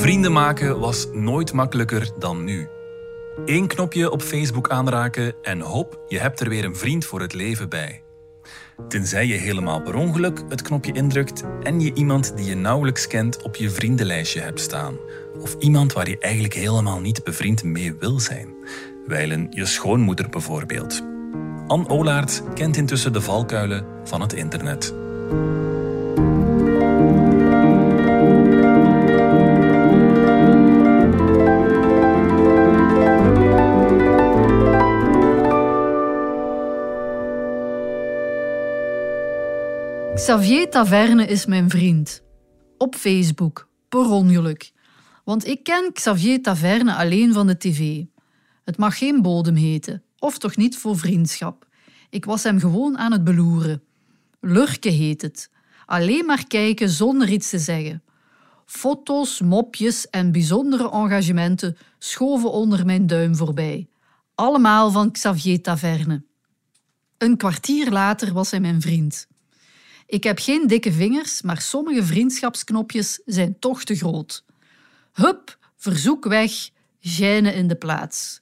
Vrienden maken was nooit makkelijker dan nu. Eén knopje op Facebook aanraken en hop, je hebt er weer een vriend voor het leven bij. Tenzij je helemaal per ongeluk het knopje indrukt en je iemand die je nauwelijks kent op je vriendenlijstje hebt staan. Of iemand waar je eigenlijk helemaal niet bevriend mee wil zijn. Wijlen je schoonmoeder bijvoorbeeld. Anne Olaert kent intussen de valkuilen van het internet. Xavier Taverne is mijn vriend. Op Facebook, per ongeluk. Want ik ken Xavier Taverne alleen van de tv. Het mag geen bodem heten, of toch niet voor vriendschap. Ik was hem gewoon aan het beloeren. Lurken heet het. Alleen maar kijken zonder iets te zeggen. Foto's, mopjes en bijzondere engagementen schoven onder mijn duim voorbij. Allemaal van Xavier Taverne. Een kwartier later was hij mijn vriend. Ik heb geen dikke vingers, maar sommige vriendschapsknopjes zijn toch te groot. Hup, verzoek weg, gijnen in de plaats.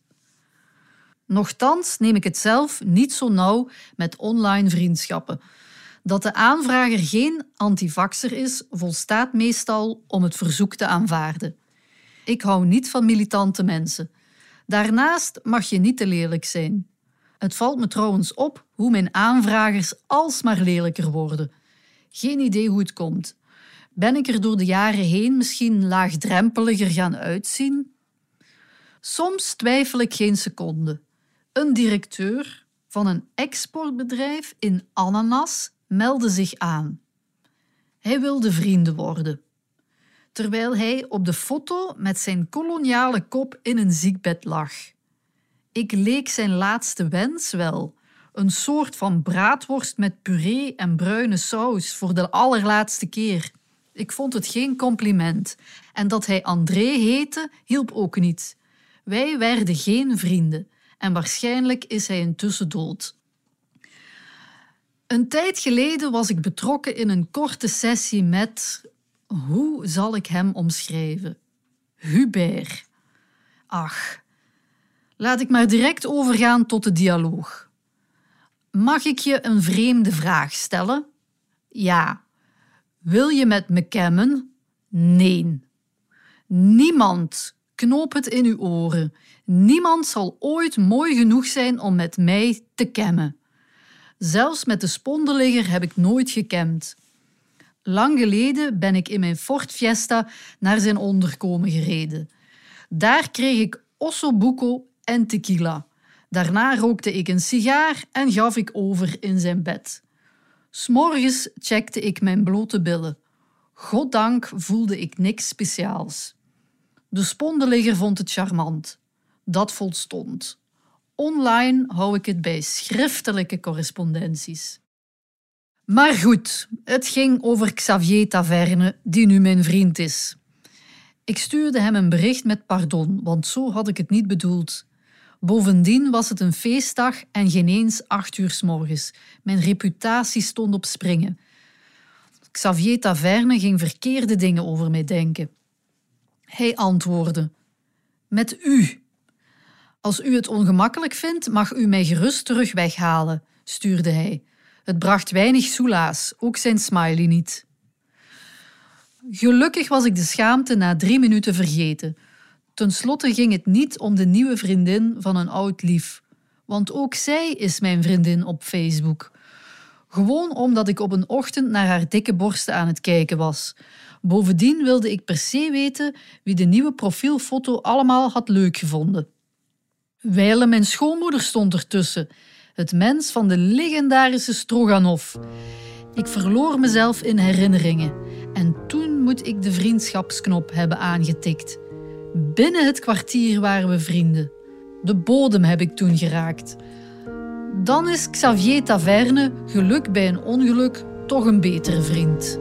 Nochtans neem ik het zelf niet zo nauw met online vriendschappen. Dat de aanvrager geen antivaxer is, volstaat meestal om het verzoek te aanvaarden. Ik hou niet van militante mensen. Daarnaast mag je niet te lelijk zijn. Het valt me trouwens op hoe mijn aanvragers alsmaar lelijker worden. Geen idee hoe het komt. Ben ik er door de jaren heen misschien laagdrempeliger gaan uitzien? Soms twijfel ik geen seconde. Een directeur van een exportbedrijf in ananas meldde zich aan. Hij wilde vrienden worden. Terwijl hij op de foto met zijn koloniale kop in een ziekbed lag. Ik leek zijn laatste wens wel. Een soort van braadworst met puree en bruine saus voor de allerlaatste keer. Ik vond het geen compliment. En dat hij André heette, hielp ook niet. Wij werden geen vrienden en waarschijnlijk is hij intussen dood. Een tijd geleden was ik betrokken in een korte sessie met. Hoe zal ik hem omschrijven? Hubert. Ach, laat ik maar direct overgaan tot de dialoog. Mag ik je een vreemde vraag stellen? Ja. Wil je met me kemmen? Nee. Niemand, knoop het in uw oren, niemand zal ooit mooi genoeg zijn om met mij te kemmen. Zelfs met de spondeligger heb ik nooit gekemd. Lang geleden ben ik in mijn Ford Fiesta naar zijn onderkomen gereden. Daar kreeg ik ossobuco en tequila. Daarna rookte ik een sigaar en gaf ik over in zijn bed. S'morgens checkte ik mijn blote billen. Goddank voelde ik niks speciaals. De spondeligger vond het charmant. Dat volstond. Online hou ik het bij schriftelijke correspondenties. Maar goed, het ging over Xavier Taverne, die nu mijn vriend is. Ik stuurde hem een bericht met pardon, want zo had ik het niet bedoeld. Bovendien was het een feestdag en geen eens acht uur s morgens. Mijn reputatie stond op springen. Xavier Taverne ging verkeerde dingen over mij denken. Hij antwoordde: Met u. Als u het ongemakkelijk vindt, mag u mij gerust terug weghalen, stuurde hij. Het bracht weinig soelaas, ook zijn smiley niet. Gelukkig was ik de schaamte na drie minuten vergeten. Ten slotte ging het niet om de nieuwe vriendin van een oud lief, want ook zij is mijn vriendin op Facebook. Gewoon omdat ik op een ochtend naar haar dikke borsten aan het kijken was. Bovendien wilde ik per se weten wie de nieuwe profielfoto allemaal had leuk gevonden. Wijle mijn schoonmoeder stond ertussen, het mens van de legendarische Stroganov. Ik verloor mezelf in herinneringen en toen moet ik de vriendschapsknop hebben aangetikt. Binnen het kwartier waren we vrienden. De bodem heb ik toen geraakt. Dan is Xavier Taverne, geluk bij een ongeluk, toch een betere vriend.